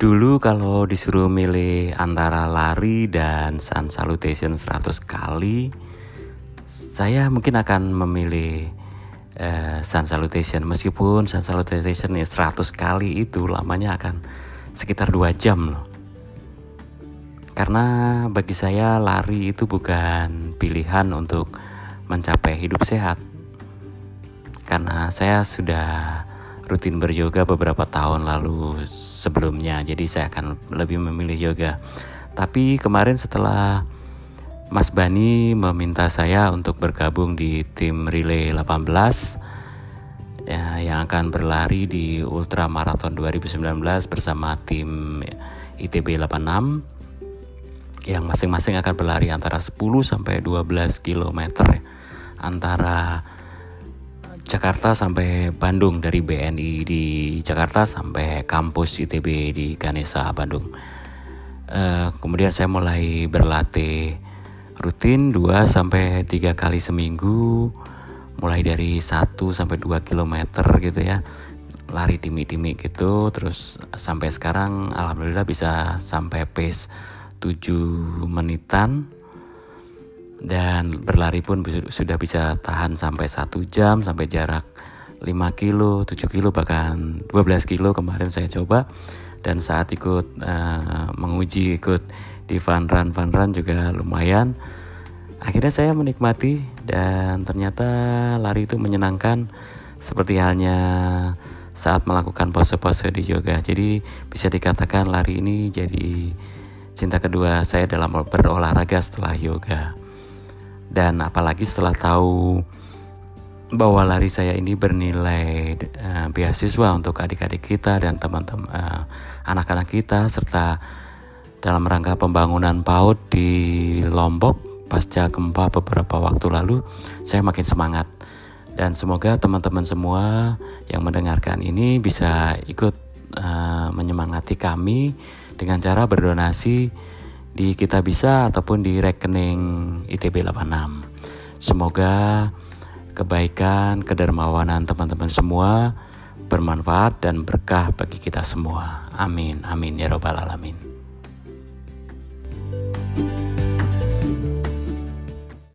Dulu kalau disuruh milih antara lari dan sun salutation 100 kali, saya mungkin akan memilih uh, sun salutation. Meskipun sun salutation ya 100 kali itu lamanya akan sekitar 2 jam loh. Karena bagi saya lari itu bukan pilihan untuk mencapai hidup sehat. Karena saya sudah rutin beryoga beberapa tahun lalu sebelumnya. Jadi saya akan lebih memilih yoga. Tapi kemarin setelah Mas Bani meminta saya untuk bergabung di tim relay 18 ya, yang akan berlari di Ultra Marathon 2019 bersama tim ITB 86 yang masing-masing akan berlari antara 10 sampai 12 km antara Jakarta sampai Bandung dari BNI di Jakarta sampai kampus ITB di Ganesa Bandung. Uh, kemudian saya mulai berlatih rutin 2 sampai 3 kali seminggu mulai dari 1 sampai 2 km gitu ya. Lari dimi-dimi gitu terus sampai sekarang alhamdulillah bisa sampai pace 7 menitan dan berlari pun sudah bisa tahan sampai satu jam sampai jarak 5 kilo, 7 kilo bahkan 12 kilo kemarin saya coba. Dan saat ikut uh, menguji ikut di fun run fun run juga lumayan. Akhirnya saya menikmati dan ternyata lari itu menyenangkan seperti halnya saat melakukan pose-pose di yoga. Jadi bisa dikatakan lari ini jadi cinta kedua saya dalam berolahraga setelah yoga dan apalagi setelah tahu bahwa lari saya ini bernilai uh, beasiswa untuk adik-adik kita dan teman-teman uh, anak-anak kita serta dalam rangka pembangunan PAUD di Lombok pasca gempa beberapa waktu lalu saya makin semangat. Dan semoga teman-teman semua yang mendengarkan ini bisa ikut uh, menyemangati kami dengan cara berdonasi di kita bisa ataupun di rekening ITB 86. Semoga kebaikan, kedermawanan teman-teman semua bermanfaat dan berkah bagi kita semua. Amin. Amin ya robbal alamin.